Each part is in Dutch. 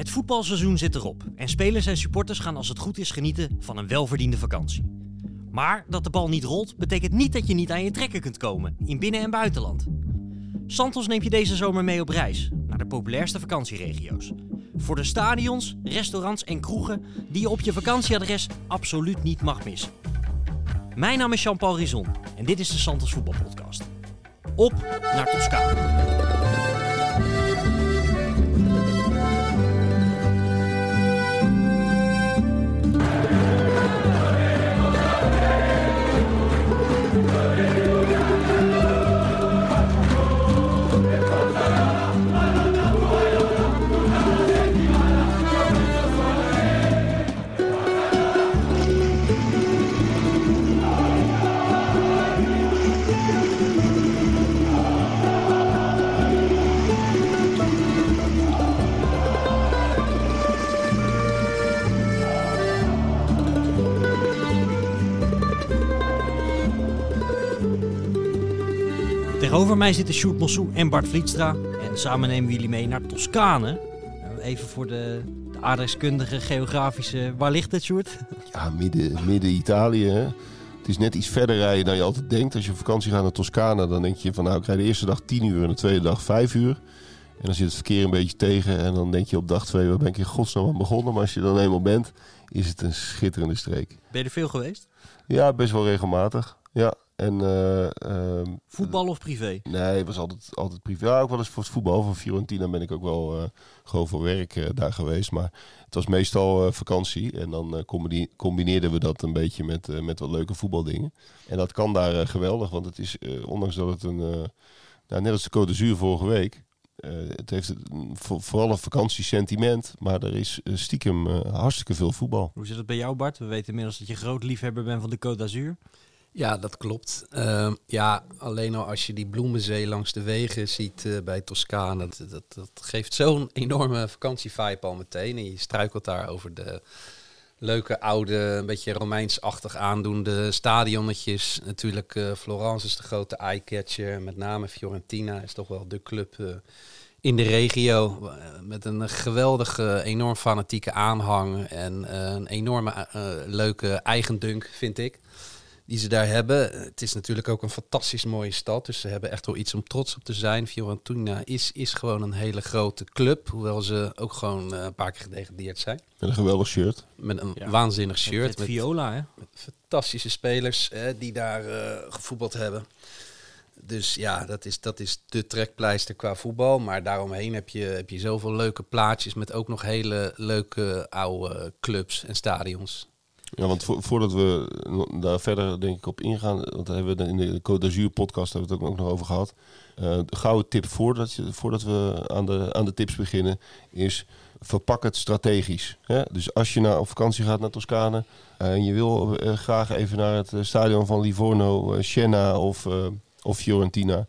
Het voetbalseizoen zit erop en spelers en supporters gaan als het goed is genieten van een welverdiende vakantie. Maar dat de bal niet rolt, betekent niet dat je niet aan je trekken kunt komen, in binnen- en buitenland. Santos neemt je deze zomer mee op reis naar de populairste vakantieregio's. Voor de stadions, restaurants en kroegen die je op je vakantieadres absoluut niet mag missen. Mijn naam is Jean-Paul Rizon en dit is de Santos Voetbalpodcast. Op naar Toscane. Tegenover mij zitten Sjoerd Mossou en Bart Vlietstra. En samen nemen we jullie mee naar Toscane. Even voor de, de aardrijkskundige, geografische... Waar ligt het, Sjoerd? Ja, midden, midden Italië. Hè? Het is net iets verder rijden dan je altijd denkt. Als je op vakantie gaat naar Toscane, dan denk je van nou, ik rijd de eerste dag 10 uur en de tweede dag 5 uur. En dan zit het verkeer een beetje tegen en dan denk je op dag 2, waar ben ik in godsnaam aan begonnen? Maar als je dan eenmaal bent, is het een schitterende streek. Ben je er veel geweest? Ja, best wel regelmatig. Ja, en... eh, ehm, Voetbal of privé? Nee, het was altijd, altijd privé. Ja, ook wel eens voor het voetbal. Voor Fiorentina ben ik ook wel eh, gewoon voor werk eh, daar geweest. Maar het was meestal vakantie. En dan combine- combineerden we dat een beetje met, met wat leuke voetbaldingen. En dat kan daar geweldig. Want het is, ondanks dat het een... nou, net als de Côte d'Azur vorige week. het heeft voor- vooral een vakantiesentiment. Maar er is stiekem hartstikke veel voetbal. Hoe zit het bij jou, Bart? We weten inmiddels dat je groot liefhebber bent van de Côte d'Azur. Ja, dat klopt. Ehm, ja, alleen al als je die bloemenzee langs de wegen ziet eh, bij Toscane, dat, dat, dat geeft zo'n enorme vakantievibe al meteen. En je struikelt daar over de leuke oude, een beetje Romeins-achtig aandoende stadionnetjes. Natuurlijk, eh, Florence is de grote eye-catcher. Met name Fiorentina is toch wel de club eh, in de regio. Met een geweldige, enorm fanatieke aanhang. En een enorme leuke eigendunk, vind ik die ze daar hebben. Het is natuurlijk ook een fantastisch mooie stad, dus ze hebben echt wel iets om trots op te zijn. Fiorentina is, is gewoon een hele grote club, hoewel ze ook gewoon eh, een paar keer gedegradeerd zijn. Met een geweldig shirt. Met een Ja. waanzinnig shirt, met, viola, hè? met fantastische spelers eh, die daar eh, gevoetbald hebben. Dus ja, dat is, dat is de trekpleister qua voetbal. Maar daaromheen heb je, heb je zoveel leuke plaatjes met ook nog hele leuke oude clubs en stadions. Ja, want vo- voordat we daar verder denk ik op ingaan, want daar hebben we in de Côte d'Azur podcast hebben we het ook nog over gehad. Eh de gouden tip voordat, je, voordat we aan de, aan de tips beginnen is verpak het strategisch. Hè? Dus als je naar, op vakantie gaat naar Toscane eh, en je wil eh, graag even naar het stadion van Livorno, Siena of, of Fiorentina,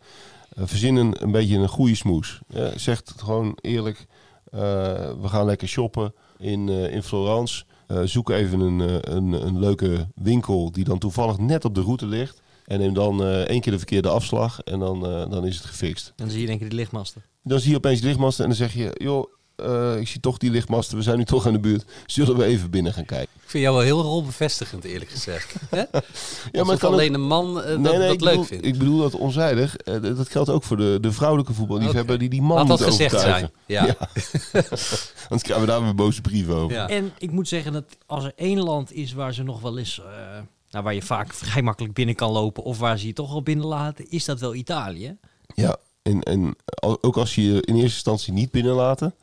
verzin een, beetje een goede smoes. Zeg het gewoon eerlijk, we gaan lekker shoppen in, in Florence. Eh, zoek even een, eh, een, een leuke winkel die dan toevallig net op de route ligt. En neem dan eh, één keer de verkeerde afslag en dan, dan is het gefixt. En dan zie je denk ik die lichtmasten. Dan zie je opeens de lichtmasten en dan zeg je... joh, eh, ik zie toch die lichtmasten, we zijn nu toch in de buurt. Zullen we even binnen gaan kijken? Ik vind jou wel heel rolbevestigend, eerlijk gezegd. Hè? Ja, Alsof het kan alleen een man eh, dat, dat ik leuk bedoel, vindt. Ik bedoel dat onzijdig. Eh, dat geldt ook voor de, de vrouwelijke voetballiefhebber die die man Laat dat gezegd overtuigen. zijn. Ja. Anders krijgen we daar weer boze brieven over. Ja. En ik moet zeggen dat als er één land is waar ze nog wel eens... eh, nou, waar je vaak vrij makkelijk binnen kan lopen... of waar ze je toch al binnenlaten, is dat wel Italië. Ja, en, en ook als je je in eerste instantie niet binnenlaten,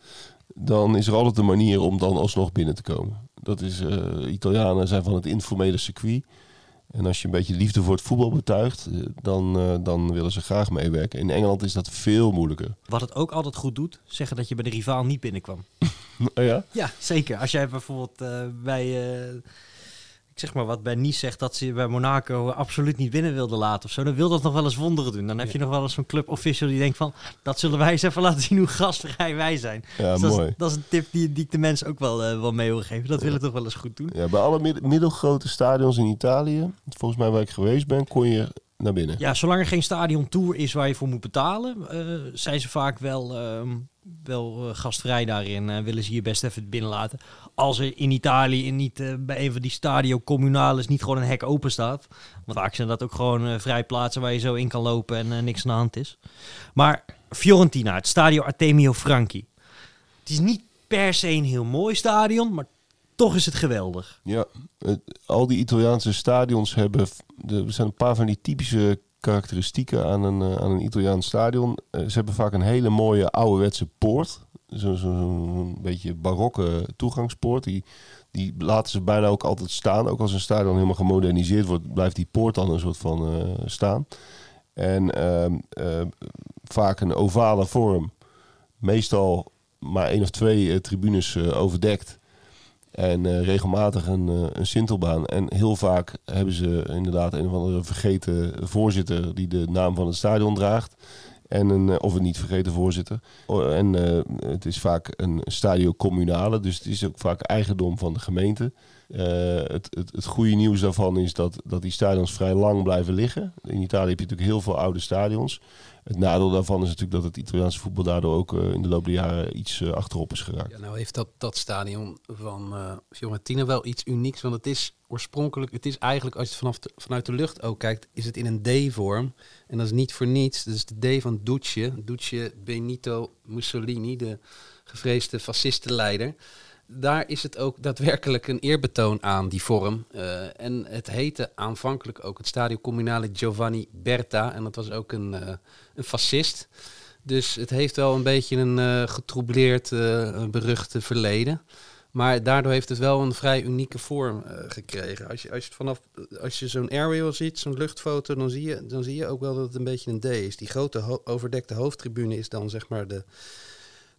dan is er altijd een manier om dan alsnog binnen te komen. Dat is, eh, Italianen zijn van het informele circuit. En als je een beetje liefde voor het voetbal betuigt, eh, dan, eh, dan willen ze graag meewerken. In Engeland is dat veel moeilijker. Wat het ook altijd goed doet, zeggen dat je bij de rivaal niet binnenkwam. Oh ja? Ja, zeker. Als jij bijvoorbeeld bij, zeg maar wat, bij Nice zegt dat ze bij Monaco absoluut niet binnen wilden laten of zo, dan wil dat nog wel eens wonderen doen. Dan heb je nog wel eens zo'n club official die denkt van, dat zullen wij eens even laten zien hoe gastvrij wij zijn. Ja, Dus dat, mooi. is, dat is een tip die, die ik de mensen ook wel, eh, wel mee wil geven. Dat willen toch wel eens goed doen. Ja, bij alle mid- middelgrote stadions in Italië, volgens mij waar ik geweest ben, kon je binnen. Ja, zolang er geen stadion tour is waar je voor moet betalen, eh, zijn ze vaak wel, ehm, wel gastvrij daarin. Uh, willen ze je best even binnenlaten. Als er in Italië niet bij een van die stadio communales niet gewoon een hek open staat. Want vaak zijn dat ook gewoon vrij plaatsen waar je zo in kan lopen en niks aan de hand is. Maar Fiorentina, het stadio Artemio Franchi. Het is niet per se een heel mooi stadion, maar toch is het geweldig. Ja, al die Italiaanse stadions hebben. Er zijn een paar van die typische karakteristieken aan een, uh, aan een Italiaans stadion. Uh, ze hebben vaak een hele mooie ouderwetse poort. Zo'n zo, zo beetje barokke toegangspoort. Die, die laten ze bijna ook altijd staan. Ook als een stadion helemaal gemoderniseerd wordt, blijft die poort dan een soort van uh, staan. En ehm, vaak een ovale vorm. Meestal maar één of twee tribunes overdekt. En uh, regelmatig een, uh, een sintelbaan. En heel vaak hebben ze inderdaad een of andere vergeten voorzitter die de naam van het stadion draagt. En een, uh, of een niet vergeten voorzitter. En het is vaak een stadio communale, dus het is ook vaak eigendom van de gemeente. Het, het, het goede nieuws daarvan is dat, dat die stadions vrij lang blijven liggen. In Italië heb je natuurlijk heel veel oude stadions. Het nadeel daarvan is natuurlijk dat het Italiaanse voetbal daardoor ook uh, in de loop der jaren iets uh, achterop is geraakt. Ja, nou heeft dat, dat stadion van Fiorentina wel iets unieks, want het is oorspronkelijk, het is eigenlijk als je het vanaf vanuit de lucht ook kijkt, is het in een D-vorm. En dat is niet voor niets. Dat is de D van Duce, Duce Benito Mussolini, de gevreesde fascistenleider daar is het ook daadwerkelijk een eerbetoon aan, die vorm. Uh, en het heette aanvankelijk ook het Stadio Comunale Giovanni Berta. En dat was ook een, uh, een fascist. Dus het heeft wel een beetje een uh, getroubleerd, beruchte verleden. Maar daardoor heeft het wel een vrij unieke vorm gekregen. Als je, als je, vanaf, als je zo'n aerial ziet, zo'n luchtfoto, dan zie, je, dan zie je ook wel dat het een beetje een D is. Die grote overdekte hoofdtribune is dan zeg maar de,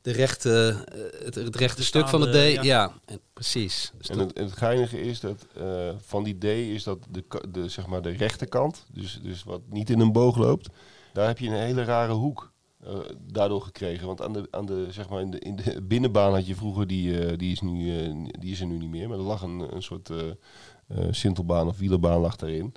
de rechte, eh, het, het rechte stuk van de D. Ja, en, precies. Dus en het, het geinige is dat uh, van die D is dat de, de, zeg maar de rechterkant, dus, dus wat niet in een boog loopt, daar heb je een hele rare hoek uh, daardoor gekregen. Want aan de, aan de, zeg maar in, de, in de binnenbaan had je vroeger, die, uh, die, is nu, die is er nu niet meer, maar er lag een, een soort sintelbaan of wielerbaan lag daarin.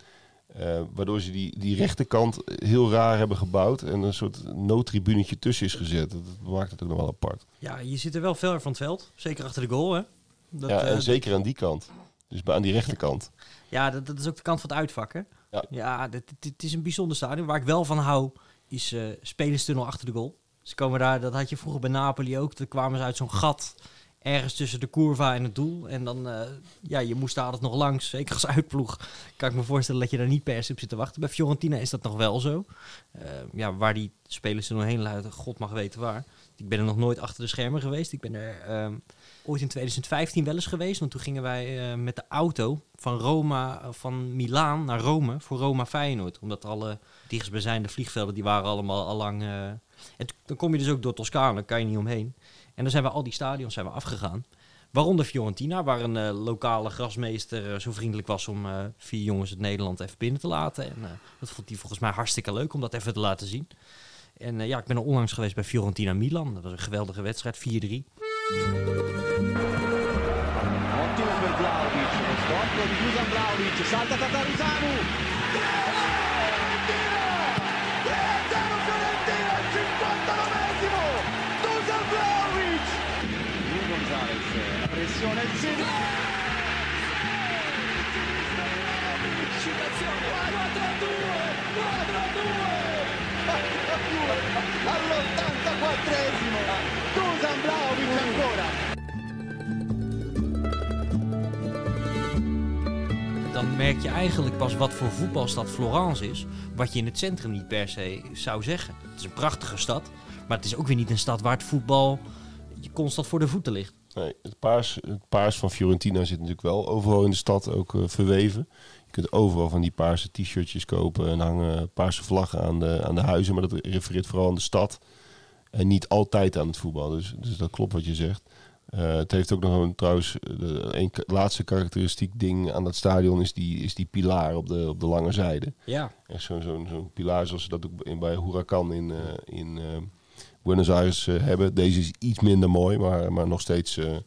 Uh, waardoor ze die, die rechterkant heel raar hebben gebouwd en een soort noodtribunetje tussen is gezet. Dat, maakt het ook nog wel apart. Ja, je zit er wel ver van het veld. Zeker achter de goal, hè? Dat, ja, en uh, zeker aan die kant. Dus aan die rechterkant. Ja, dat, dat is ook de kant van het uitvak, hè? Ja, ja het is een bijzonder stadion. Waar ik wel van hou, is uh, spelerstunnel achter de goal. Ze komen daar, dat had je vroeger bij Napoli ook. Dan kwamen ze uit zo'n gat ergens tussen de curva en het doel. En dan, uh, ja, je moest daar altijd nog langs. Zeker als uitploeg kan ik me voorstellen dat je daar niet per se op zit te wachten. Bij Fiorentina is dat nog wel zo. Uh, ja, waar die spelers er nog heen luiden, god mag weten waar. Ik ben er nog nooit achter de schermen geweest. Ik ben er uh, ooit in 2015 wel eens geweest. Want toen gingen wij uh, met de auto van Roma, van Milaan naar Rome voor Roma Feyenoord. Omdat alle dichtstbijzijnde vliegvelden, die waren allemaal al lang... en dan kom je dus ook door Toscane, kan je niet omheen. En dan zijn we al die stadions zijn we afgegaan. Waaronder Fiorentina, waar een uh, lokale grasmeester uh, zo vriendelijk was om uh, vier jongens uit Nederland even binnen te laten. En dat vond hij volgens mij hartstikke leuk om dat even te laten zien. En ja, ik ben onlangs geweest bij Fiorentina Milan. Dat was een geweldige wedstrijd, 4-3. Ottimo per Vlaovic, Vlaovic, salta pressione il City. Citazione 4 a 2, 4 a 2, all'84esimo. Dusan Vlaovic ancora. Dan merk je eigenlijk pas wat voor voetbalstad Florence is, wat je in het centrum niet per se zou zeggen. Het is een prachtige stad, maar het is ook weer niet een stad waar het voetbal je constant voor de voeten ligt. Nee, het paars, het paars van Fiorentina zit natuurlijk wel overal in de stad ook uh, verweven. Je kunt overal van die paarse t-shirtjes kopen en hangen paarse vlaggen aan de, aan de huizen. Maar dat refereert vooral aan de stad en niet altijd aan het voetbal. Dus, dus dat klopt wat je zegt. Uh, het heeft ook nog een trouwens, de, een laatste karakteristiek ding aan dat stadion is die, is die pilaar op de, op de lange zijde. Ja. Echt zo'n zo'n zo'n pilaar zoals ze dat ook in, bij Huracan in, uh, in Buenos Aires uh, hebben. Deze is iets minder mooi, maar, maar nog steeds uh,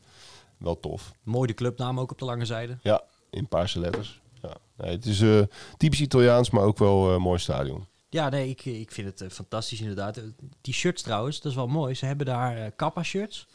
wel tof. Mooi de clubnaam ook op de lange zijde. Ja, in paarse letters. Ja. Nee, het is uh, typisch Italiaans, maar ook wel een mooi stadion. Ja, nee, ik, ik vind het eh, fantastisch inderdaad. Eh, Die shirts trouwens, dat is wel mooi. Ze hebben daar eh Kappa shirts.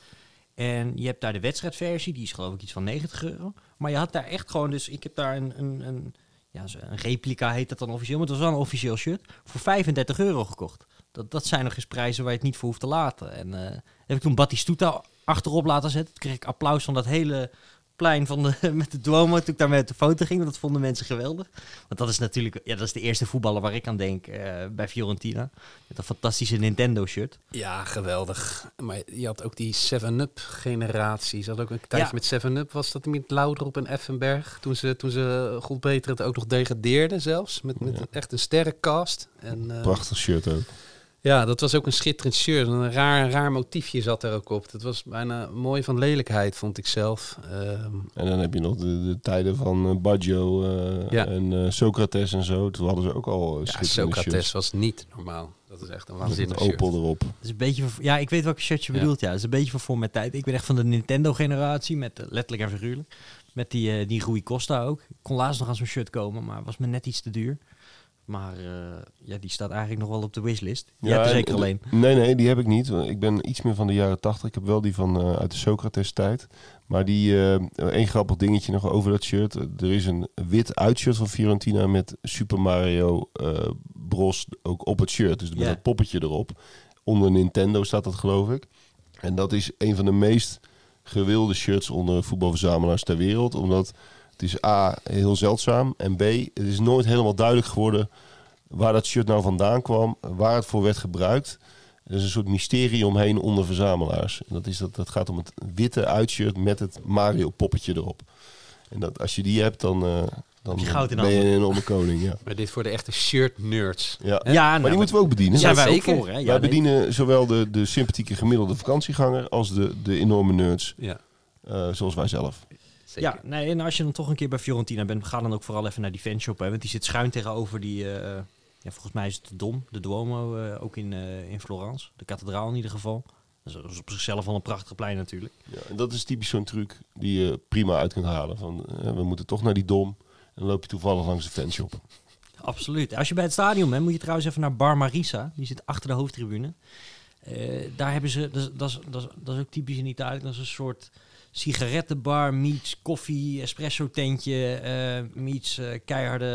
En je hebt daar de wedstrijdversie, die is geloof ik iets van 90 euro. Maar je had daar echt gewoon, dus ik heb daar een, een, een, ja, een replica heet dat dan officieel, maar het was wel een officieel shirt, voor 35 euro gekocht. Dat, dat zijn nog eens prijzen waar je het niet voor hoeft te laten. En eh, heb ik toen Batistuta achterop laten zetten. Toen kreeg ik applaus van dat hele plein van de, met de Duomo toen ik daarmee op de foto ging. Want dat vonden mensen geweldig. Want dat is natuurlijk ja, dat is de eerste voetballer waar ik aan denk eh, bij Fiorentina. Met een fantastische Nintendo shirt. Ja, geweldig. Maar je had ook die 7-Up generatie. Ze had ook een tijdje Ja. met 7-Up. Was dat met Lauderop en Effenberg? Toen ze, toen ze goed beter het ook nog degradeerden zelfs. Met, met Ja. echt een sterrencast. En, eh, Prachtig shirt ook. Ja, dat was ook een schitterend shirt. Een raar, raar motiefje zat er ook op. Dat was bijna mooi van lelijkheid, vond ik zelf. Ehm, En dan heb je nog de, de tijden van eh, Baggio eh, Ja. en eh, Socrates en zo. Toen hadden ze ook al eh, ja, Socrates shirts. was niet normaal. Dat is echt een Met waanzinnig een shirt. Opel erop. Dat is een beetje, ja, ik weet welke shirt je Ja. bedoelt. Ja, het is een beetje van voor mijn tijd. Ik ben echt van de Nintendo-generatie, met letterlijk en figuurlijk. Met die, die Rui Costa ook. Ik kon laatst nog aan zo'n shirt komen, maar was me net iets te duur. Maar eh, ja, die staat eigenlijk nog wel op de wishlist. Hebt er en- zeker alleen. Nee, nee, die heb ik niet. Ik ben iets meer van de jaren tachtig. Ik heb wel die van eh, uit de Socrates-tijd. Maar die, eh één grappig dingetje nog over dat shirt. Er is een wit uitshirt van Fiorentina met Super Mario Bros ook op het shirt. Dus met Ja. dat poppetje erop. Onder Nintendo staat dat, geloof ik. En dat is een van de meest gewilde shirts onder voetbalverzamelaars ter wereld. Omdat het is A, heel zeldzaam. En B, het is nooit helemaal duidelijk geworden waar dat shirt nou vandaan kwam. Waar het voor werd gebruikt. Er is een soort mysterie omheen onder verzamelaars. En dat, is dat, dat gaat om het witte uitshirt met het Mario poppetje erop. En dat, als je die hebt, dan, eh, dan je goud in ben je handen. een enorme koning. Ja. Maar dit voor de echte shirt nerds. Ja. Maar nou, die moeten we ook bedienen. Zijn Ja, wij ook zeker. voor. Hè? Ja, Wij nee. bedienen zowel de, de sympathieke gemiddelde vakantieganger als de, de enorme nerds, Ja, eh, zoals wij zelf. Zeker. Ja, nee, en als je dan toch een keer bij Fiorentina bent, ga dan ook vooral even naar die fansshop. Hè, want die zit schuin tegenover die, eh, ja, volgens mij is het de Dom, de Duomo, eh, ook in, eh, in Florence. De kathedraal in ieder geval. Dat is, op zichzelf al een prachtig plein natuurlijk. Ja, en dat is typisch zo'n truc die je prima uit kunt halen. Van, eh, we moeten toch naar die dom. En dan loop je toevallig langs de fanshop. Absoluut. Als je bij het stadion bent, moet je trouwens even naar Bar Marisa. Die zit achter de hoofdtribune. Eh, daar hebben ze, dat is, dat, is, dat, is, dat is ook typisch in Italië, dat is een soort sigarettenbar meets koffie, espresso tentje, eh meets eh, keiharde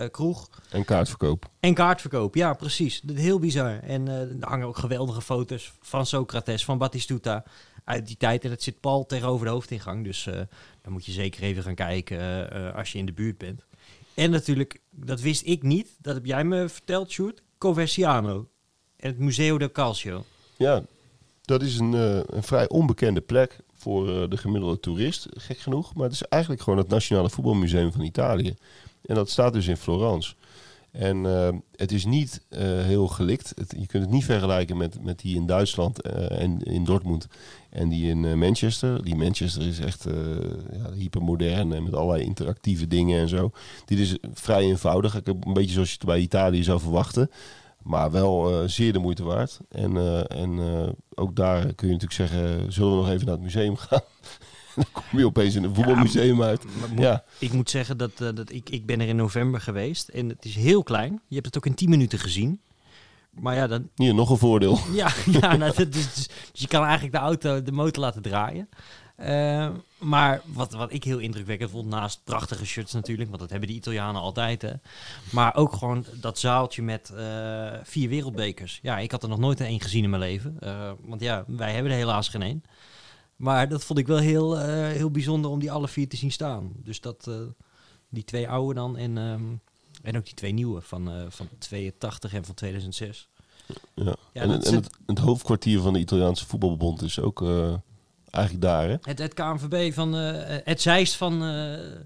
eh, kroeg. En kaartverkoop. En kaartverkoop, ja, precies. Dat is heel bizar. En er hangen ook geweldige foto's van Socrates, van Batistuta uit die tijd. En het zit pal tegenover de hoofdingang. Dus dan moet je zeker even gaan kijken als je in de buurt bent. En natuurlijk, dat wist ik niet, dat heb jij me verteld, Sjoerd, Coversiano. En het Museo del Calcio. Ja, dat is een, eh, een vrij onbekende plek voor eh, de gemiddelde toerist, gek genoeg. Maar het is eigenlijk gewoon het Nationale Voetbalmuseum van Italië. En dat staat dus in Florence. En eh, het is niet heel gelikt. Je kunt het niet vergelijken met, met die in Duitsland en in Dortmund en die in Manchester. Die Manchester is echt ja, hypermodern en met allerlei interactieve dingen en zo. Dit is vrij eenvoudig. Een beetje zoals je het bij Italië zou verwachten. Maar wel eh, zeer de moeite waard. En, eh, en eh, ook daar kun je natuurlijk zeggen, zullen we nog even naar het museum gaan? dan kom je opeens in een voetbalmuseum uit. Moet- Ja, Ik moet zeggen dat, dat ik, ik ben er in november geweest. En het is heel klein. Je hebt het ook in 10 minuten gezien. Maar ja, dan, hier nog een voordeel. Ja, ja nou, dat is, dus je kan eigenlijk de auto, de motor laten draaien. Eh, maar wat, wat ik heel indrukwekkend vond, naast prachtige shirts natuurlijk, want dat hebben die Italianen altijd. Hè, maar ook gewoon dat zaaltje met eh, vier wereldbekers. Ja, ik had er nog nooit een gezien in mijn leven. Eh, want ja, wij hebben er helaas geen één. Maar dat vond ik wel heel, heel bijzonder om die alle vier te zien staan. Dus dat, die twee oude dan en, ehm, en ook die twee nieuwe van, van 82 en van 2006. Ja. Ja, en het, en het- het, hoofdkwartier van de Italiaanse voetbalbond is ook eigenlijk daar. Hè? Het, het KNVB van eh, het Zeist van, eh,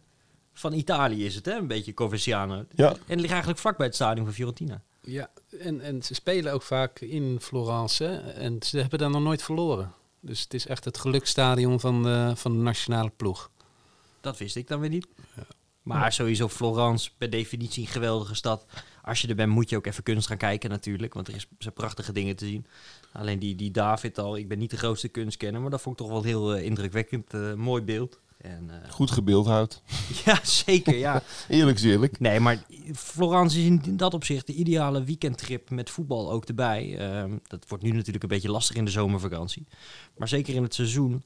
van Italië is het, hè? Een beetje Coversiano. Ja. En het ligt eigenlijk vlak bij het stadion van Fiorentina. Ja, en, en ze spelen ook vaak in Florence hè, en ze hebben daar nog nooit verloren. Dus het is echt het geluksstadion van de, van de nationale ploeg. Dat wist ik dan weer niet. Maar sowieso Florence, per definitie een geweldige stad. Als je er bent, moet je ook even kunst gaan kijken natuurlijk. Want er is, zijn prachtige dingen te zien. Alleen die, die David al, ik ben niet de grootste kunstkenner. Maar dat vond ik toch wel heel eh, indrukwekkend. eh, mooi beeld. En, eh, Goed gebeeldhouwd. ja, zeker, ja. Eerlijk is eerlijk. Nee, maar Florence is in dat opzicht de ideale weekendtrip met voetbal ook erbij. Ehm, dat wordt nu natuurlijk een beetje lastig in de zomervakantie. Maar zeker in het seizoen.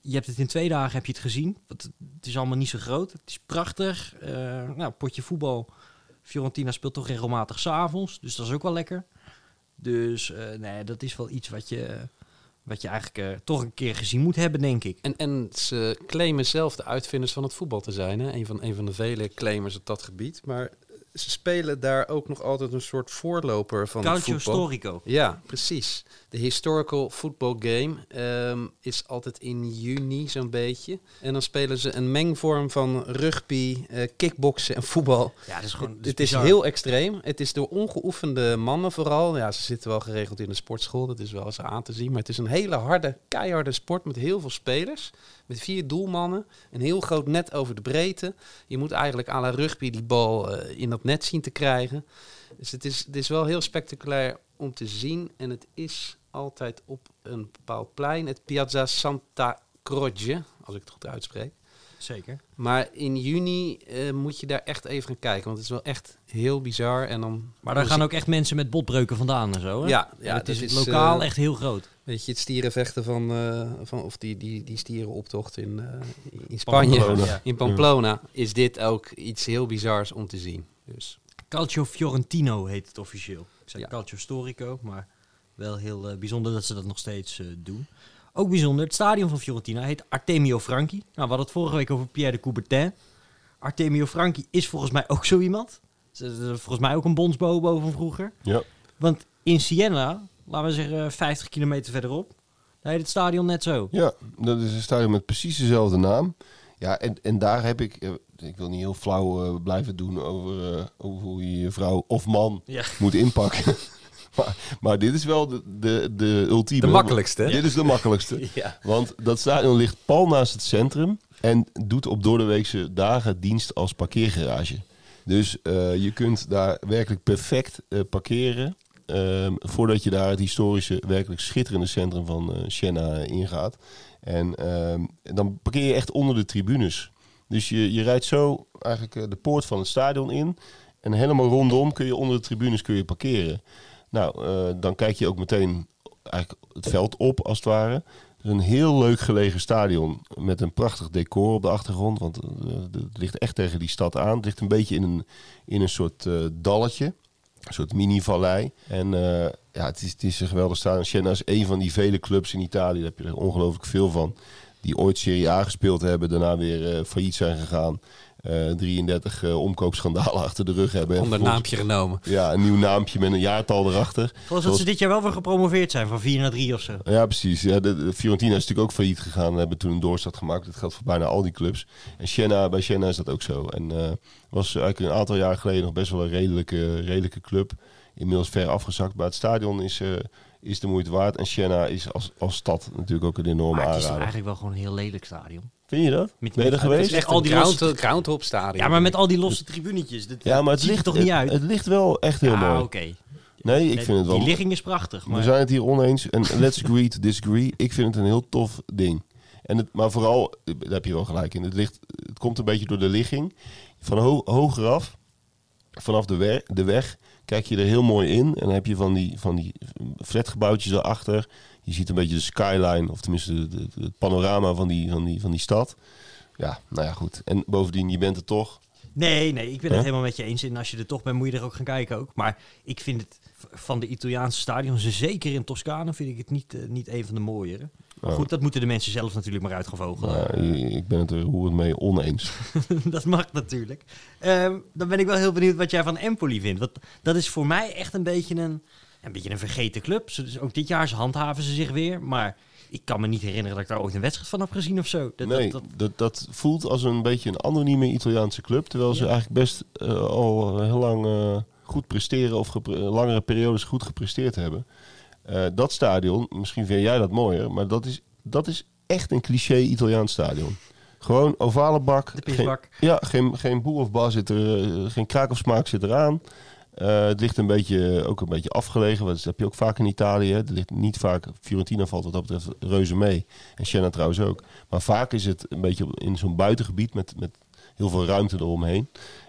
Je hebt het in twee dagen heb je het gezien. Het, het is allemaal niet zo groot. Het is prachtig. Nou, potje voetbal. Fiorentina speelt toch regelmatig s'avonds. Dus dat is ook wel lekker. Dus eh, nee, dat is wel iets wat je, wat je eigenlijk eh, toch een keer gezien moet hebben, denk ik. En, en ze claimen zelf de uitvinders van het voetbal te zijn. Hè? Een, van, een van de vele claimers op dat gebied. Maar ze spelen daar ook nog altijd een soort voorloper van Calcio. Storico. Ja, precies. De historical football game ehm, is altijd in juni zo'n beetje. En dan spelen ze een mengvorm van rugby, eh kickboksen en voetbal. Ja, dat is gewoon... Het, dat het is heel extreem. Het is door ongeoefende mannen vooral. Ja, ze zitten wel geregeld in de sportschool. Dat is wel eens aan te zien. Maar het is een hele harde, keiharde sport met heel veel spelers. Met vier doelmannen. Een heel groot net over de breedte. Je moet eigenlijk à la rugby die bal eh, in dat net zien te krijgen. Dus het is, het is wel heel spectaculair om te zien. En het is altijd op een bepaald plein. Het Piazza Santa Croce, als ik het goed uitspreek. Zeker. Maar in juni eh, moet je daar echt even gaan kijken. Want het is wel echt heel bizar. En dan, Maar daar gaan ook echt mensen met botbreuken vandaan en zo, hè? Ja, ja het is lokaal eh, echt heel groot. Weet je, het stierenvechten van, eh, van of die, die, die stierenoptocht in, eh, in Spanje, Pamplona. In Pamplona, is dit ook iets heel bizars om te zien. Dus Calcio Fiorentino heet het officieel. Ik zei Ja. Calcio Storico, maar wel heel bijzonder dat ze dat nog steeds eh, doen. Ook bijzonder, het stadion van Fiorentina heet Artemio Franchi. Nou, we hadden het vorige week over Pierre de Coubertin. Artemio Franchi is volgens mij ook zo iemand. Volgens mij ook een bondsbobo van vroeger. Ja. Want in Siena, laten we zeggen 50 kilometer verderop, daar heet het stadion net zo. Ja, dat is een stadion met precies dezelfde naam. Ja, en, en daar heb ik, eh, ik wil niet heel flauw eh, blijven doen over, eh, over hoe je je vrouw of man Ja. moet inpakken. maar, maar dit is wel de, de, de ultieme. De makkelijkste, hè? Dit is de makkelijkste. ja. Want dat stadion ligt pal naast het centrum en doet op doordeweekse dagen dienst als parkeergarage. Dus eh, je kunt daar werkelijk perfect eh, parkeren ehm, voordat je daar het historische, werkelijk schitterende centrum van eh Siena ingaat. En ehm, dan parkeer je echt onder de tribunes. Dus je, je rijdt zo eigenlijk de poort van het stadion in. En helemaal rondom kun je onder de tribunes kun je parkeren. Nou, eh, dan kijk je ook meteen eigenlijk het veld op, als het ware. Een heel leuk gelegen stadion met een prachtig decor op de achtergrond. Want eh, het ligt echt tegen die stad aan. Het ligt een beetje in een, in een soort eh, dalletje. Een soort mini-vallei. En ja, het is, het is een geweldig stadion. Siena is een van die vele clubs in Italië. Daar heb je er ongelooflijk veel van. Die ooit Serie A gespeeld hebben. Daarna weer failliet zijn gegaan. Eh, 33 eh, omkoopschandalen achter de rug hebben. En Onder naampje genomen. Ja, een nieuw naampje met een jaartal erachter. Volgens dat ze dit jaar wel weer gepromoveerd zijn, van 4 naar 3 of zo. Ja, precies. Ja, de, de Fiorentina is natuurlijk ook failliet gegaan. We hebben toen een doorstart gemaakt. Dat geldt voor bijna al die clubs. En Siena, bij Siena is dat ook zo. En eh, was eigenlijk een aantal jaar geleden nog best wel een redelijke, redelijke club. Inmiddels ver afgezakt. Maar het stadion is, eh, is de moeite waard. En Siena is als, als stad natuurlijk ook een enorme Maar het is aanrader. eigenlijk wel gewoon een heel lelijk stadion. Vind je dat? Met- ben je er geweest? het is echt al die losse- groundhop stadion. Ja, maar met al die losse tribunetjes. Dat, Ja, maar het ziet ligt toch niet uit? Het, ligt wel echt heel ja, mooi. oké. Nee, ik vind het wel. Die ligging is prachtig. Maar We zijn het hier oneens. En let's agree to disagree. Ik vind het een heel tof ding. En het, maar vooral, daar heb je wel gelijk in. Het, ligt, het komt een beetje door de ligging. Van ho hoger af, vanaf de, weg, de weg, kijk je er heel mooi in. En dan heb je van die, van die flatgebouwtjes erachter. Je ziet een beetje de skyline, of tenminste het panorama van die, van, die, van die stad. Ja, nou ja, goed. En bovendien, je bent er toch. Nee, nee, ik ben Huh? het helemaal met je eens. En als je er toch bent, moet je er ook gaan kijken ook. Maar ik vind het van de Italiaanse stadions, zeker in Toscane, vind ik het niet, eh, niet een van de mooiere. Maar goed, dat moeten de mensen zelf natuurlijk maar uit gaan vogelen. Nou, ik ben het er roerend mee oneens. dat mag natuurlijk. Ehm, dan ben ik wel heel benieuwd wat jij van Empoli vindt. Want dat is voor mij echt een beetje een, een, beetje een vergeten club. Dus ook dit jaar ze handhaven ze zich weer. Maar ik kan me niet herinneren dat ik daar ooit een wedstrijd van heb gezien of zo. Dat, nee, dat, dat, voelt als een beetje een anonieme Italiaanse club. Terwijl ze Ja. eigenlijk best eh, al heel lang eh, goed presteren of langere periodes goed gepresteerd hebben. Eh, dat stadion, misschien vind jij dat mooier, maar dat is, dat is echt een cliché Italiaans stadion. Gewoon ovale bak. de pisbak. Geen, ja, geen, geen boe of bas zit er, eh, geen kraak of smaak zit eraan. Eh, het ligt een beetje, ook een beetje afgelegen. Dat heb je ook vaak in Italië. Het ligt niet vaak. Fiorentina valt wat dat betreft reuze mee. En Siena trouwens ook. Maar vaak is het een beetje in zo'n buitengebied met, met heel veel ruimte eromheen.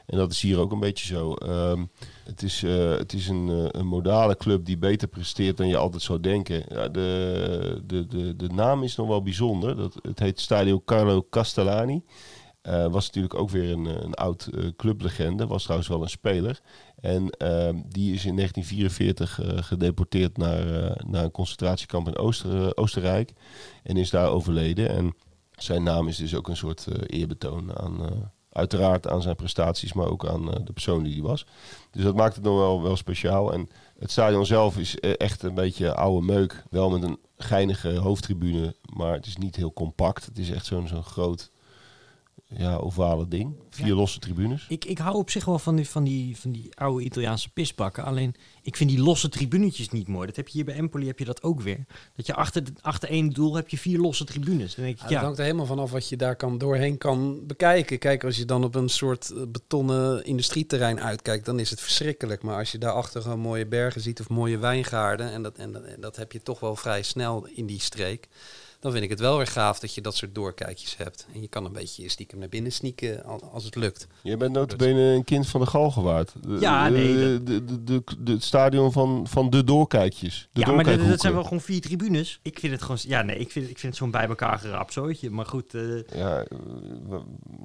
En dat is hier ook een beetje zo. Ehm, het is, uh, het is een, uh, een modale club die beter presteert dan je altijd zou denken. Ja, de, de, de, de naam is nog wel bijzonder. Dat, het heet Stadio Carlo Castellani. Uh, was natuurlijk ook weer een, een oud clublegende. Was trouwens wel een speler. En ehm, die is in 1944 gedeporteerd naar, naar een concentratiekamp in Ooster, Oostenrijk. En is daar overleden. En zijn naam is dus ook een soort eerbetoon aan Uiteraard aan zijn prestaties, maar ook aan eh, de persoon die hij was. Dus dat maakt het nog wel, wel speciaal. En het stadion zelf is eh, echt een beetje oude meuk. Wel met een geinige hoofdtribune, maar het is niet heel compact. Het is echt zo'n zo'n groot ja, ovale ding. Vier losse tribunes. Ik, ik hou op zich wel van die, van, die, van die oude Italiaanse pisbakken. Alleen, ik vind die losse tribunetjes niet mooi. Dat heb je hier bij Empoli heb je dat ook weer. Dat je achter, achter één doel heb je vier losse tribunes. Dan denk ik, ja, ja. Het hangt er helemaal vanaf wat je daar kan, doorheen kan bekijken. Kijk, als je dan op een soort eh, betonnen industrieterrein uitkijkt, dan is het verschrikkelijk. Maar als je daar achter een mooie bergen ziet of mooie wijngaarden, en dat, en, en dat heb je toch wel vrij snel in die streek dan vind ik het wel weer gaaf dat je dat soort doorkijkjes hebt. En je kan een beetje stiekem naar binnen sneaken als het lukt. Je bent notabene een kind van de Galgenwaard. Ja, nee. De, de, de, de, het stadion van, van de doorkijkjes. De ja, maar dat zijn wel gewoon vier tribunes. Ik vind het gewoon... Ja, nee, ik vind, ik vind het zo'n bij elkaar geraapt zooitje. Maar goed... Uh... Ja,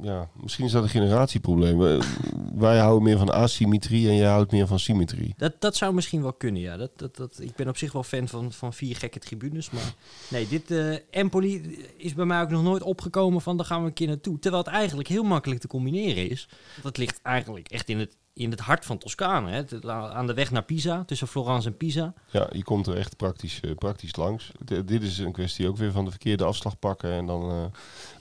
ja, misschien is dat een generatieprobleem. Wij houden meer van asymmetrie en jij houdt meer van symmetrie. Dat, dat zou misschien wel kunnen, ja. Dat, dat, dat, ik ben op zich wel fan van, van vier gekke tribunes. Maar nee, dit... Uh, Empoli is bij mij ook nog nooit opgekomen van daar gaan we een keer naartoe. Terwijl het eigenlijk heel makkelijk te combineren is. Dat ligt eigenlijk echt in het, in het hart van Toscane. Hè? Aan de weg naar Pisa, tussen Florence en Pisa. Ja, je komt er echt praktisch, uh, praktisch langs. Dit is een kwestie ook weer van de verkeerde afslag pakken. En dan, uh,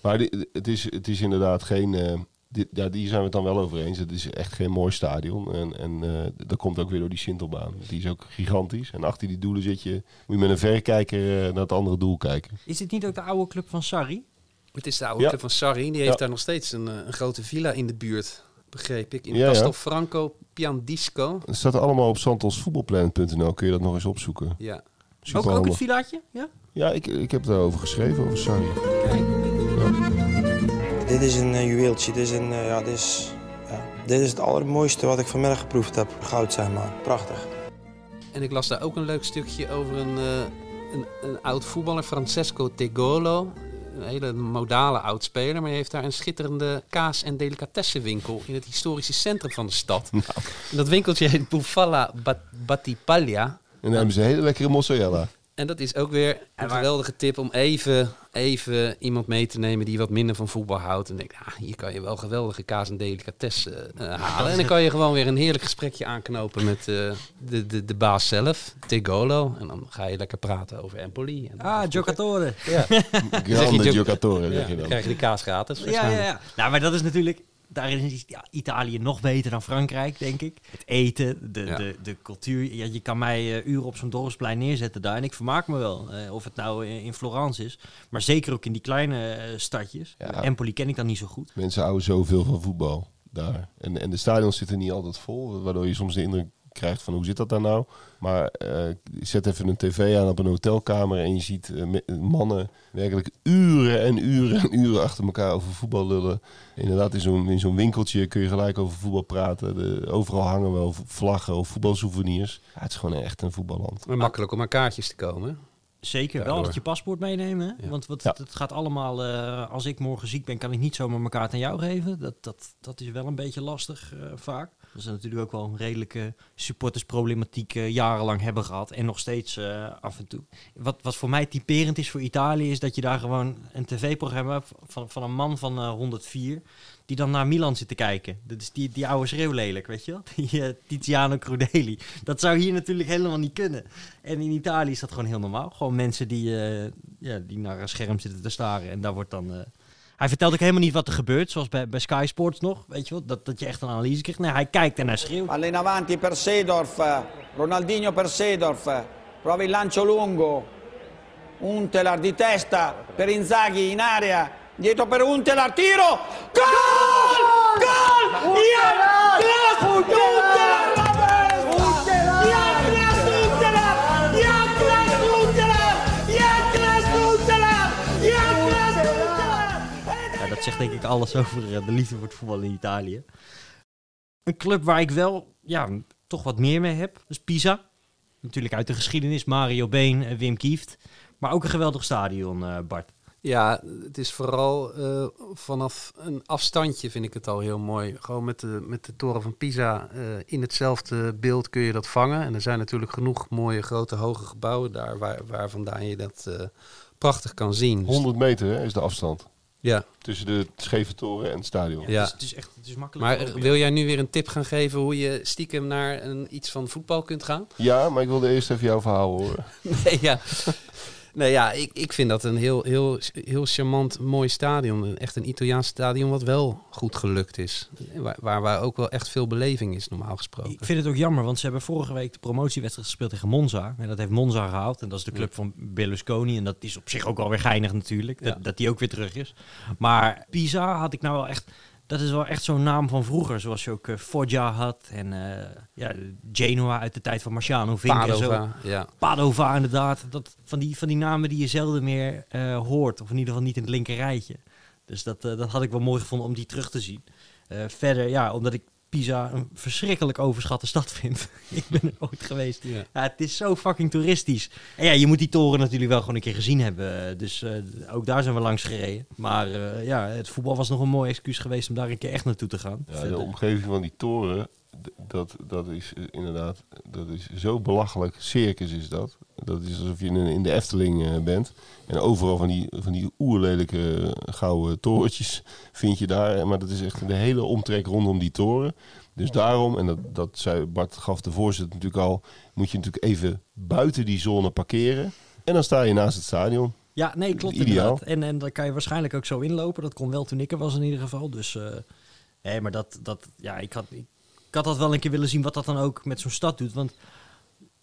maar het, is, het is inderdaad geen... Dit, ja, die zijn we het dan wel over eens. Het is echt geen mooi stadion. En, en uh, dat komt ook weer door die Sintelbaan. Die is ook gigantisch. En achter die doelen zit je, moet je met een verrekijker uh, naar het andere doel kijken. Is dit niet ook de oude club van Sarri? Het is de oude ja. club van Sarri. Die heeft ja. daar nog steeds een, een, grote villa in de buurt, begreep ik. In ja, Castel Franco Piandisco. Het staat allemaal op santosvoetbalplanet.nl. Kun je dat nog eens opzoeken. Ja. Ook, ook het villaatje? Ja, ja ik, ik heb daarover geschreven, over Sarri. Kijk. Dit is een uh, juweeltje. Dit is, een, uh, ja, dit, is, ja, dit is het allermooiste wat ik vanmiddag geproefd heb. Goud zijn maar. Prachtig. En ik las daar ook een leuk stukje over een, uh, een, een, oud voetballer, Francesco Tegolo. Een hele modale oud speler, maar hij heeft daar een schitterende kaas- en delicatessenwinkel in het historische centrum van de stad. Nou. En dat winkeltje heet Bufala Bat Battipaglia. En dan hebben ze een hele lekkere mozzarella. En dat is ook weer een geweldige tip om even, even iemand mee te nemen die wat minder van voetbal houdt. En denkt, ah, hier kan je wel geweldige kaas en delicatessen uh, halen. En dan kan je gewoon weer een heerlijk gesprekje aanknopen met uh, de, de, de baas zelf, Tegolo. En dan ga je lekker praten over Empoli. En ah, Giocatore. Ja. Grande Giocatore, ja, je dan. krijg je die kaas gratis. Ja, ja, ja. Nou, maar dat is natuurlijk daarin is ja, Italië nog beter dan Frankrijk, denk ik. Het eten, de, ja. de, de cultuur. Ja, je kan mij uh, uren op zo'n dorpsplein neerzetten daar en ik vermaak me wel. Uh, of het nou in, in, Florence is, maar zeker ook in die kleine uh, stadjes. Ja. Empoli ken ik dan niet zo goed. Mensen houden zoveel van voetbal daar. En, en de stadions zitten niet altijd vol, waardoor je soms de indruk krijgt van hoe zit dat daar nou. Maar uh, zet even een tv aan op een hotelkamer en je ziet uh, mannen werkelijk uren en uren en uren achter elkaar over voetbal lullen. Inderdaad, in zo'n in zo'n winkeltje kun je gelijk over voetbal praten. De, overal hangen wel vlaggen of voetbalsouvenirs. Ja, het is gewoon echt een voetballand. Maar makkelijk om aan kaartjes te komen. Zeker, ja, wel altijd je paspoort meenemen. Ja. Want wat, ja. het gaat allemaal, uh, als ik morgen ziek ben, kan ik niet zomaar mijn kaart aan jou geven. Dat, dat, dat is wel een beetje lastig uh, vaak. Dat is natuurlijk ook wel een redelijke supportersproblematiek uh, jarenlang hebben gehad. En nog steeds af en toe. Wat, wat voor mij typerend is voor Italië, is dat je daar gewoon een tv-programma van, van een man van 104 die dan naar Milan zit te kijken. Dat is die, die oude schreeuwlelijk, weet je wel? Die Tiziano Crudeli. Dat zou hier natuurlijk helemaal niet kunnen. En in Italië is dat gewoon heel normaal. Gewoon mensen die, ja, die naar een scherm zitten te staren. En daar wordt dan... Hij vertelt ook helemaal niet wat er gebeurt, zoals bij, bij Sky Sports nog, weet je wel? Dat, dat je echt een analyse krijgt. Nee, hij kijkt en hij schreeuwt. Alleen avanti per Seedorf. Ronaldinho per Seedorf. Prova il lancio lungo. Untelar di testa per Inzaghi in area. Dietro per Untelar, tiro! Gol! Gol! Gol! Untelar! Zegt denk ik alles over eh, de liefde voor het voetbal in Italië. Een club waar ik wel ja, toch wat meer mee heb, is Pisa. Natuurlijk uit de geschiedenis, Mario Been, en Wim Kieft. Maar ook een geweldig stadion, eh, Bart. Ja, het is vooral eh, vanaf een afstandje vind ik het al heel mooi. Gewoon met de, met de toren van Pisa eh, in hetzelfde beeld kun je dat vangen. En er zijn natuurlijk genoeg mooie grote hoge gebouwen daar waar, waar vandaan je dat eh, prachtig kan zien. 100 meter hè, is de afstand Ja, tussen de scheve toren en het stadion. Ja. Het, is, het is echt het is makkelijk. maar eh, wil jij nu weer een tip gaan geven hoe je stiekem naar een, iets van voetbal kunt gaan? Ja, maar ik wilde eerst even jouw verhaal horen. Nee, ja. Nee, ja, ik, ik vind dat een heel, heel, heel charmant, mooi stadion. Echt een Italiaans stadion wat wel goed gelukt is. Waar, waar, waar ook wel echt veel beleving is, normaal gesproken. Ik vind het ook jammer, want ze hebben vorige week de promotiewedstrijd gespeeld tegen Monza. En dat heeft Monza gehaald. En dat is de club van Berlusconi. En dat is op zich ook alweer geinig natuurlijk, dat, Ja. dat die ook weer terug is. Maar Pisa had ik nou wel echt... Dat is wel echt zo'n naam van vroeger, zoals je ook eh, Foggia had. En eh, ja, Genoa uit de tijd van Marciano Vink en zo. Padova, ja. Padova inderdaad. Dat, van, die, van die namen die je zelden meer eh, hoort. Of in ieder geval niet in het linker rijtje. Dus dat, dat had ik wel mooi gevonden om die terug te zien. Verder, ja, omdat ik Pisa een verschrikkelijk overschatte stad vind. ik ben er ooit geweest. Ja. Ja, het is zo fucking toeristisch. En ja, je moet die toren natuurlijk wel gewoon een keer gezien hebben. Dus eh, ook daar zijn we langs gereden. Maar eh, ja, het voetbal was nog een mooi excuus geweest om daar een keer echt naartoe te gaan. Ja, de omgeving van die toren, dat, dat is eh, inderdaad dat is zo belachelijk. Circus is dat. Dat is alsof je in, de Efteling eh, bent. En overal van die, van die oerlelijke eh, gouden torentjes vind je daar. Maar dat is echt de hele omtrek rondom die toren. Dus daarom, en dat, dat zei Bart gaf de voorzitter natuurlijk al, moet je natuurlijk even buiten die zone parkeren. En dan sta je naast het stadion. Ja, nee, klopt Ideaal. inderdaad. En, en dan kan je waarschijnlijk ook zo inlopen. Dat kon wel toen ik er was in ieder geval. Dus nee, maar dat, dat ja, ik had, ik, ik had dat wel een keer willen zien wat dat dan ook met zo'n stad doet. Want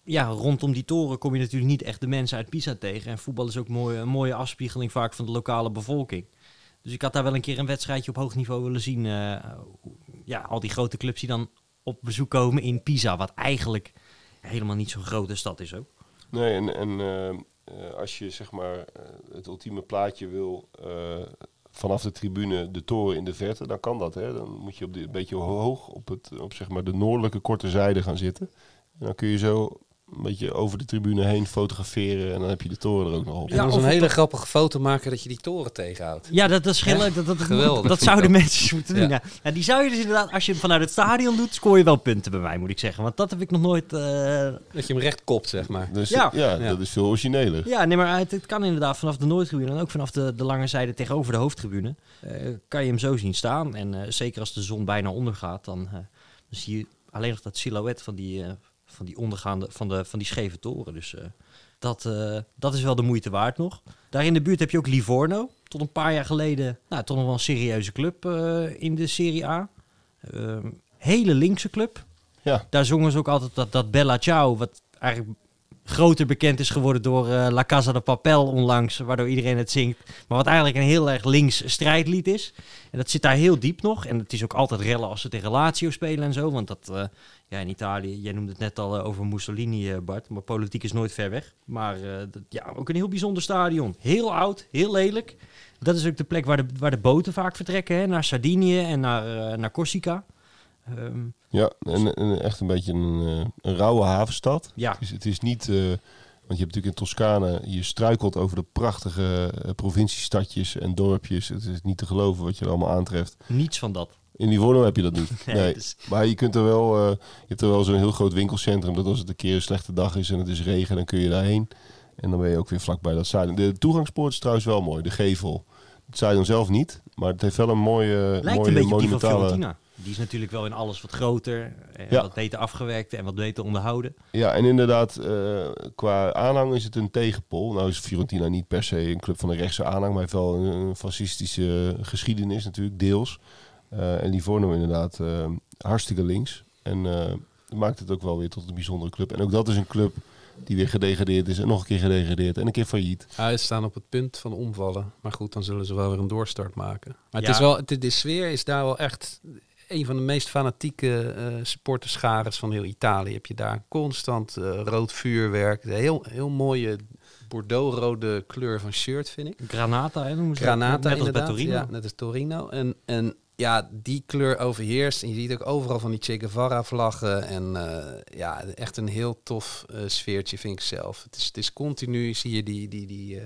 ja, rondom die toren kom je natuurlijk niet echt de mensen uit Pisa tegen. En voetbal is ook mooi, een mooie afspiegeling vaak van de lokale bevolking. Dus ik had daar wel een keer een wedstrijdje op hoog niveau willen zien. eh, ja, al die grote clubs die dan op bezoek komen in Pisa. Wat eigenlijk helemaal niet zo'n grote stad is ook. Nee, en, en eh, eh, als je zeg maar het ultieme plaatje wil vanaf de tribune de toren in de verte, dan kan dat. Hè? Dan moet je op de, een beetje hoog op, het, op zeg maar de noordelijke korte zijde gaan zitten. En dan kun je zo een beetje over de tribune heen fotograferen en dan heb je de toren er ook nog op. Ja, dan of een hele grappige foto maken dat je die toren tegenhoudt. Ja, dat, dat is heel leuk. Dat, dat, Geweldig, dat zouden mensen moeten doen. Ja. Ja. Ja, die zou je dus inderdaad, als je hem vanuit het stadion doet, scoor je wel punten bij mij, moet ik zeggen. Want dat heb ik nog nooit... eh, Dat je hem recht kopt, zeg maar. Dus ja, Ja. ja, dat is veel origineler. Ja, nee, maar het, het kan inderdaad vanaf de Noordtribune en ook vanaf de, de lange zijde tegenover de hoofdtribune. eh, kan je hem zo zien staan. En eh, zeker als de zon bijna ondergaat, dan, eh, dan zie je alleen nog dat silhouet van die, eh, van die ondergaande, van, de, van die scheve toren. Dus eh, dat, eh, dat is wel de moeite waard nog. Daar in de buurt heb je ook Livorno. Tot een paar jaar geleden, nou, toch nog wel een serieuze club eh, in de Serie A. Ehm, hele linkse club. Ja. Daar zongen ze ook altijd dat, dat Bella Ciao, wat eigenlijk groter bekend is geworden door eh, La Casa de Papel onlangs, waardoor iedereen het zingt. Maar wat eigenlijk een heel erg links strijdlied is. En dat zit daar heel diep nog. En het is ook altijd rellen als ze tegen Lazio spelen en zo. Want dat, eh, ja, in Italië, jij noemde het net al eh, over Mussolini, Bart. Maar politiek is nooit ver weg. Maar dat- ja, ook een heel bijzonder stadion. Heel oud, heel lelijk. Dat is ook de plek waar de, waar de boten vaak vertrekken, hè, naar Sardinië en naar, naar Corsica. Ehm, Ja, en, en echt een beetje een, eh, een rauwe havenstad. ja, Het is, het is niet, eh, want je hebt natuurlijk in Toscane, je struikelt over de prachtige eh, provinciestadjes en dorpjes. Het is niet te geloven wat je er allemaal aantreft. niets van dat. In Livorno heb je dat niet. Nee, is- Maar je kunt er wel, je hebt er wel zo'n heel groot winkelcentrum. Dat als het een keer een slechte dag is en het is regen, dan kun je daarheen. En dan ben je ook weer vlakbij dat stadion. De toegangspoort is trouwens wel mooi, de gevel. Het stadion zelf niet, maar het heeft wel een mooie, Lijkt mooie een beetje op die van. Fiorentina. Die is natuurlijk wel in alles wat groter, en Ja. wat beter afgewerkt en wat beter onderhouden. Ja, en inderdaad, eh, qua aanhang is het een tegenpol. Nou is Fiorentina niet per se een club van de rechtse aanhang, maar heeft wel een, een fascistische geschiedenis natuurlijk, deels. Eh, en Livorno inderdaad eh, hartstikke links. En eh, dat maakt het ook wel weer tot een bijzondere club. En ook dat is een club die weer gedegradeerd is en nog een keer gedegradeerd en een keer failliet. Ja, ze staan op het punt van omvallen. Maar goed, dan zullen ze wel weer een doorstart maken. Maar het is wel, de, de sfeer is daar wel echt een van de meest fanatieke eh supporterschares van heel Italië. Heb je daar constant eh, rood vuurwerk. Heel, heel mooie bordeaux-rode kleur van shirt, vind ik. Granata, hè, noemen ze Granata. Net als inderdaad, Torino. Ja, net als Torino. En, en ja, die kleur overheerst. En je ziet ook overal van die Che Guevara vlaggen. En eh, ja, echt een heel tof sfeertje vind ik zelf. Het is, het is continu, zie je die, die, die,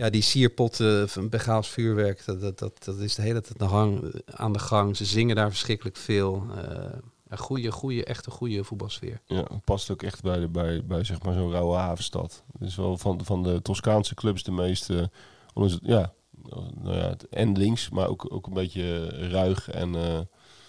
ja, die sierpotten van Begaals vuurwerk. Dat, dat, dat, dat is de hele tijd gang, aan de gang. Ze zingen daar verschrikkelijk veel. Eh, een goede, goede, echt goede voetbalsfeer. Ja, past ook echt bij, de, bij, bij zeg maar zo'n rauwe havenstad. Is wel van, van de Toscaanse clubs de meeste, ja, nou ja, en links, maar ook, ook een beetje ruig en eh,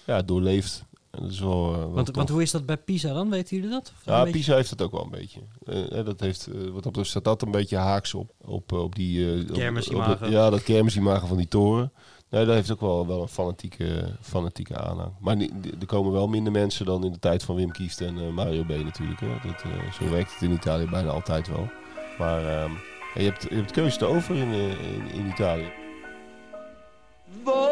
ja, doorleefd. En dat is wel, eh, wel Want, want hoe is dat bij Pisa dan? Weten jullie dat? Of Ja, beetje- Pisa heeft het ook wel een beetje. Eh, dat heeft, eh, wat dat betreft staat dat een beetje haaks op. Op, op die... eh, op- Kermisimago. op dat- Ja, dat kermisimago van die toren. Nee, dat heeft ook wel, wel een fanatieke, fanatieke aanhang. Maar er komen wel minder mensen dan in de tijd van Wim Kieft en eh, Mario B natuurlijk. Hè. Dat, eh, zo werkt het in Italië bijna altijd wel. Maar ehm, je, hebt, je hebt keuze over in, in, in Italië. volare.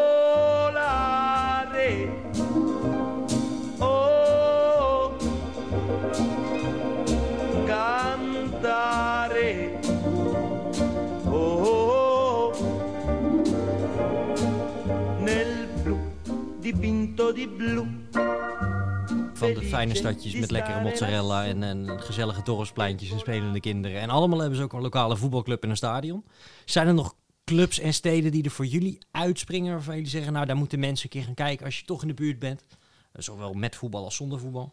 Van de fijne stadjes met lekkere mozzarella en, en gezellige dorpspleintjes en spelende kinderen. En allemaal hebben ze ook een lokale voetbalclub en een stadion. Zijn er nog clubs en steden die er voor jullie uitspringen waarvan jullie zeggen, nou daar moeten mensen een keer gaan kijken als je toch in de buurt bent? Eh, Zowel met voetbal als zonder voetbal.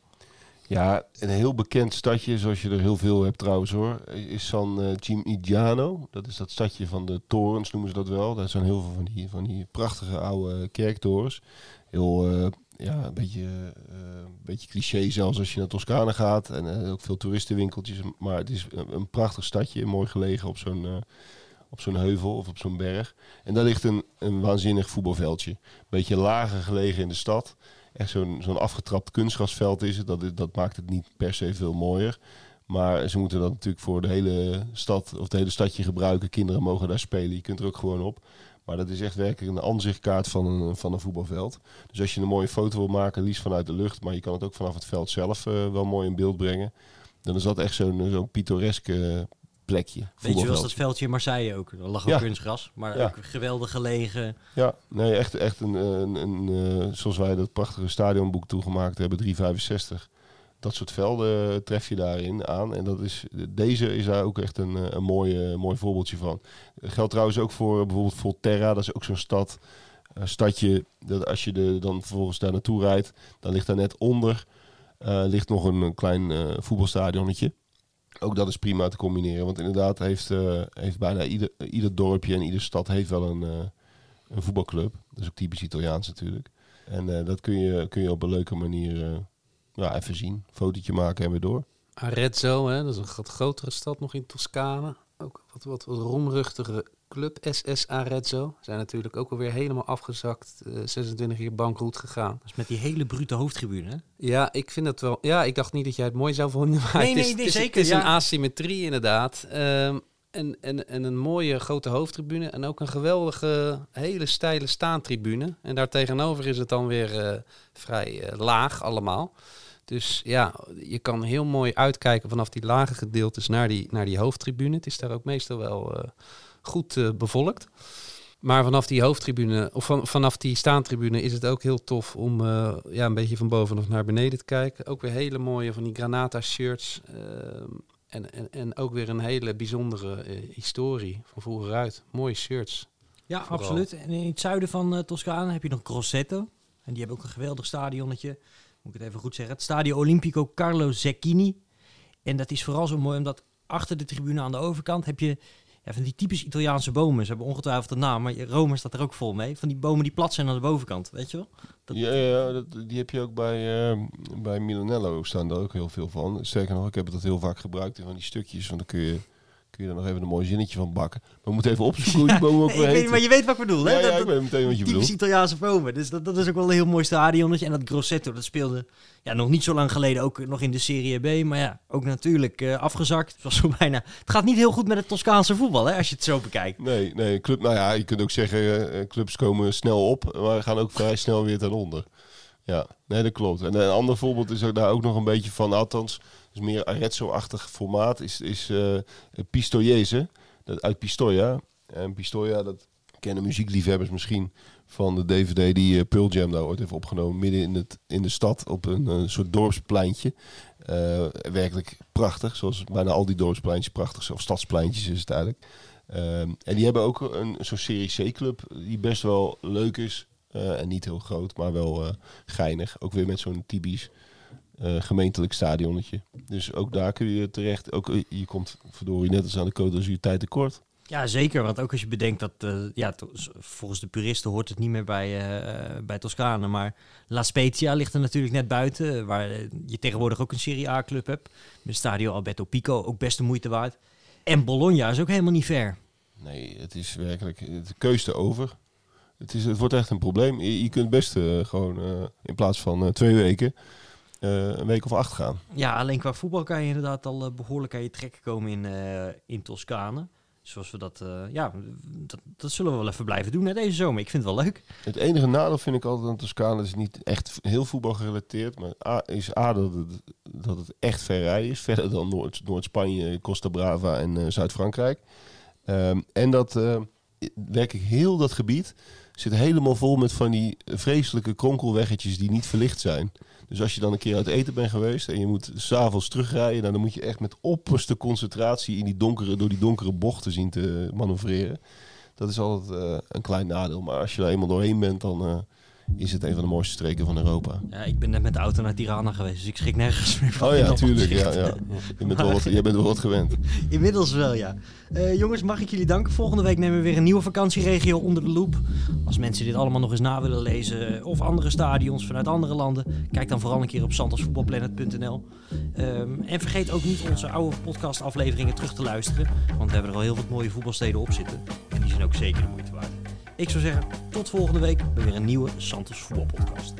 Ja, een heel bekend stadje, zoals je er heel veel hebt trouwens hoor, is San eh, Gimignano. Dat is dat stadje van de torens, noemen ze dat wel. Daar zijn heel veel van die, van die prachtige oude kerktorens. Heel, eh, ja, een beetje, eh, een beetje cliché zelfs als je naar Toscane gaat. En eh, ook veel toeristenwinkeltjes. Maar het is een, een prachtig stadje, mooi gelegen op zo'n... op zo'n heuvel of op zo'n berg. En daar ligt een, een waanzinnig voetbalveldje. Beetje lager gelegen in de stad. Echt zo'n zo'n afgetrapt kunstgrasveld is het. Dat, dat maakt het niet per se veel mooier. Maar ze moeten dat natuurlijk voor de hele stad of het hele stadje gebruiken. Kinderen mogen daar spelen. Je kunt er ook gewoon op. Maar dat is echt werkelijk een aanzichtkaart van een, van een voetbalveld. Dus als je een mooie foto wil maken, liefst vanuit de lucht. Maar je kan het ook vanaf het veld zelf eh, wel mooi in beeld brengen. Dan is dat echt zo'n zo'n pittoresk eh, plekje. Weet je wel, dat veldje in Marseille ook. Er lag ook Ja. kunstgras, maar Ja. ook geweldig gelegen. Ja, nee, echt, echt een, een, een eh, zoals wij dat prachtige stadionboek toegemaakt hebben, 365. Dat soort velden tref je daarin aan. En dat is, deze is daar ook echt een, eh, een mooi, eh, mooi voorbeeldje van. Dat geldt trouwens ook voor eh, bijvoorbeeld Volterra. Dat is ook zo'n stad, stadje, dat als je de, dan vervolgens daar naartoe rijdt, dan ligt daar net onder ligt nog een, klein eh, voetbalstadionnetje. Ook dat is prima te combineren. Want inderdaad heeft, heeft bijna ieder, ieder dorpje en iedere stad heeft wel een, een voetbalclub. Dat is ook typisch Italiaans natuurlijk. En dat kun je, kun je op een leuke manier ja, even zien. Fotootje maken en weer door. Arezzo, hè, dat is een wat grotere stad nog in Toscane. Ook wat, wat, wat roemruchtige club, SS Arezzo. Zijn natuurlijk ook alweer helemaal afgezakt. eh, 26 jaar bankroet gegaan. Dat is met die hele brute hoofdtribune. hè? Ja, ik vind het wel. Ja, ik dacht niet dat jij het mooi zou vinden. Maar Nee, het is, nee, nee, het is, zeker, Het is ja. een asymmetrie inderdaad. Ehm, en, en, en een mooie grote hoofdtribune. En ook een geweldige, hele steile staantribune. En daartegenover is het dan weer eh, vrij eh, laag allemaal. Dus ja, je kan heel mooi uitkijken vanaf die lage gedeeltes naar die, naar die hoofdtribune. Het is daar ook meestal wel eh, goed eh, bevolkt. Maar vanaf die hoofdtribune, of van, vanaf die staantribune, is het ook heel tof om eh, ja, een beetje van boven nog naar beneden te kijken. Ook weer hele mooie van die Granata shirts. ehm, en, en, en ook weer een hele bijzondere historie van vroeger uit. Mooie shirts. Ja, Vooral. absoluut. En in het zuiden van Toscane heb je nog Grosseto. En die hebben ook een geweldig stadionnetje. Moet ik het even goed zeggen. Het Stadio Olimpico Carlo Zecchini. En dat is vooral zo mooi omdat achter de tribune aan de overkant heb je van die typisch Italiaanse bomen. Ze hebben ongetwijfeld een naam, maar Rome staat er ook vol mee. Van die bomen die plat zijn aan de bovenkant, weet je wel? Dat- Ja, ja, dat, die heb je ook bij, eh, bij Milanello staan daar ook heel veel van. Sterker nog, ik heb dat heel vaak gebruikt van die stukjes. Want dan kun je, kun je er nog even een mooi zinnetje van bakken. Maar we moeten even opzoeken hoe die boom ook weer heet. maar je weet wat ik bedoel, hè? Ja, Dat- ja, ik weet meteen wat je typisch bedoelt. Italiaanse bomen. Dus dat, dat is ook wel een heel mooi stadionnetje. En dat Grosseto, dat speelde ja, nog niet zo lang geleden ook nog in de Serie B. Maar ja, ook natuurlijk eh, afgezakt. Het, was zo bijna, het gaat niet heel goed met het Toscaanse voetbal, hè, als je het zo bekijkt. Nee, nee, club, nou ja, je kunt ook zeggen, eh, clubs komen snel op, maar gaan ook vrij snel weer ten onder. Ja, nee, dat klopt. En een ander voorbeeld is ook daar ook nog een beetje van, althans, is meer Arezzo-achtig formaat, is, is uh, Pistoiese, dat uit Pistoia. En Pistoia, dat kennen muziekliefhebbers misschien van de DVD die uh, Pearl Jam daar ooit heeft opgenomen, midden in, het, in de stad op een, een soort dorpspleintje. Werkelijk prachtig, zoals bijna al die dorpspleintjes prachtig zijn, of stadspleintjes is het eigenlijk. En die hebben ook een zo'n Serie C-club die best wel leuk is. En niet heel groot, maar wel geinig. Ook weer met zo'n typisch uh, gemeentelijk stadionnetje. Dus ook daar kun je terecht. Ook, je komt verdorie net als aan de Côte d'Azur tijd tekort. Ja, zeker. Want ook als je bedenkt dat, uh, ja, volgens de puristen hoort het niet meer bij, uh, bij Toscane. Maar La Spezia ligt er natuurlijk net buiten, waar je tegenwoordig ook een Serie A-club hebt. Met Stadio Alberto Pico, ook best de moeite waard. En Bologna is ook helemaal niet ver. Nee, het is werkelijk de keuze over. Het, is, het wordt echt een probleem. Je, je kunt best uh, gewoon in plaats van twee weken een week of acht gaan. Ja, alleen qua voetbal kan je inderdaad al behoorlijk aan je trekken komen in, in Toscane. Zoals we dat, ja, dat, dat, zullen we wel even blijven doen hè, deze zomer. Ik vind het wel leuk. Het enige nadeel vind ik altijd aan Toscane, is niet echt heel voetbal gerelateerd, maar A, is A dat het, dat het echt ver rijden is, verder dan Noord, Noord-Spanje, Costa Brava en Zuid-Frankrijk. Um, en dat werkelijk heel dat gebied zit helemaal vol met van die vreselijke kronkelweggetjes die niet verlicht zijn. Dus als je dan een keer uit eten bent geweest en je moet s'avonds terugrijden, nou, dan moet je echt met opperste concentratie in die donkere, door die donkere bochten zien te manoeuvreren. Dat is altijd uh, een klein nadeel. Maar als je er eenmaal doorheen bent, dan uh, is het een van de mooiste streken van Europa. Ja, ik ben net met de auto naar Tirana geweest, dus ik schrik nergens meer van. Oh ja, tuurlijk. Ja, ja. Je bent wel wat, jij bent wel wat gewend. Inmiddels wel, ja. Uh, jongens, mag ik jullie danken. Volgende week nemen we weer een nieuwe vakantieregio onder de loep. Als mensen dit allemaal nog eens na willen lezen of andere stadions vanuit andere landen, kijk dan vooral een keer op santosvoetbalplanet.nl. Um, en vergeet ook niet onze oude podcastafleveringen terug te luisteren, want we hebben er al heel wat mooie voetbalsteden op zitten. En die zijn ook zeker de moeite waard. Ik zou zeggen, tot volgende week bij weer een nieuwe Santos Voetbalpodcast.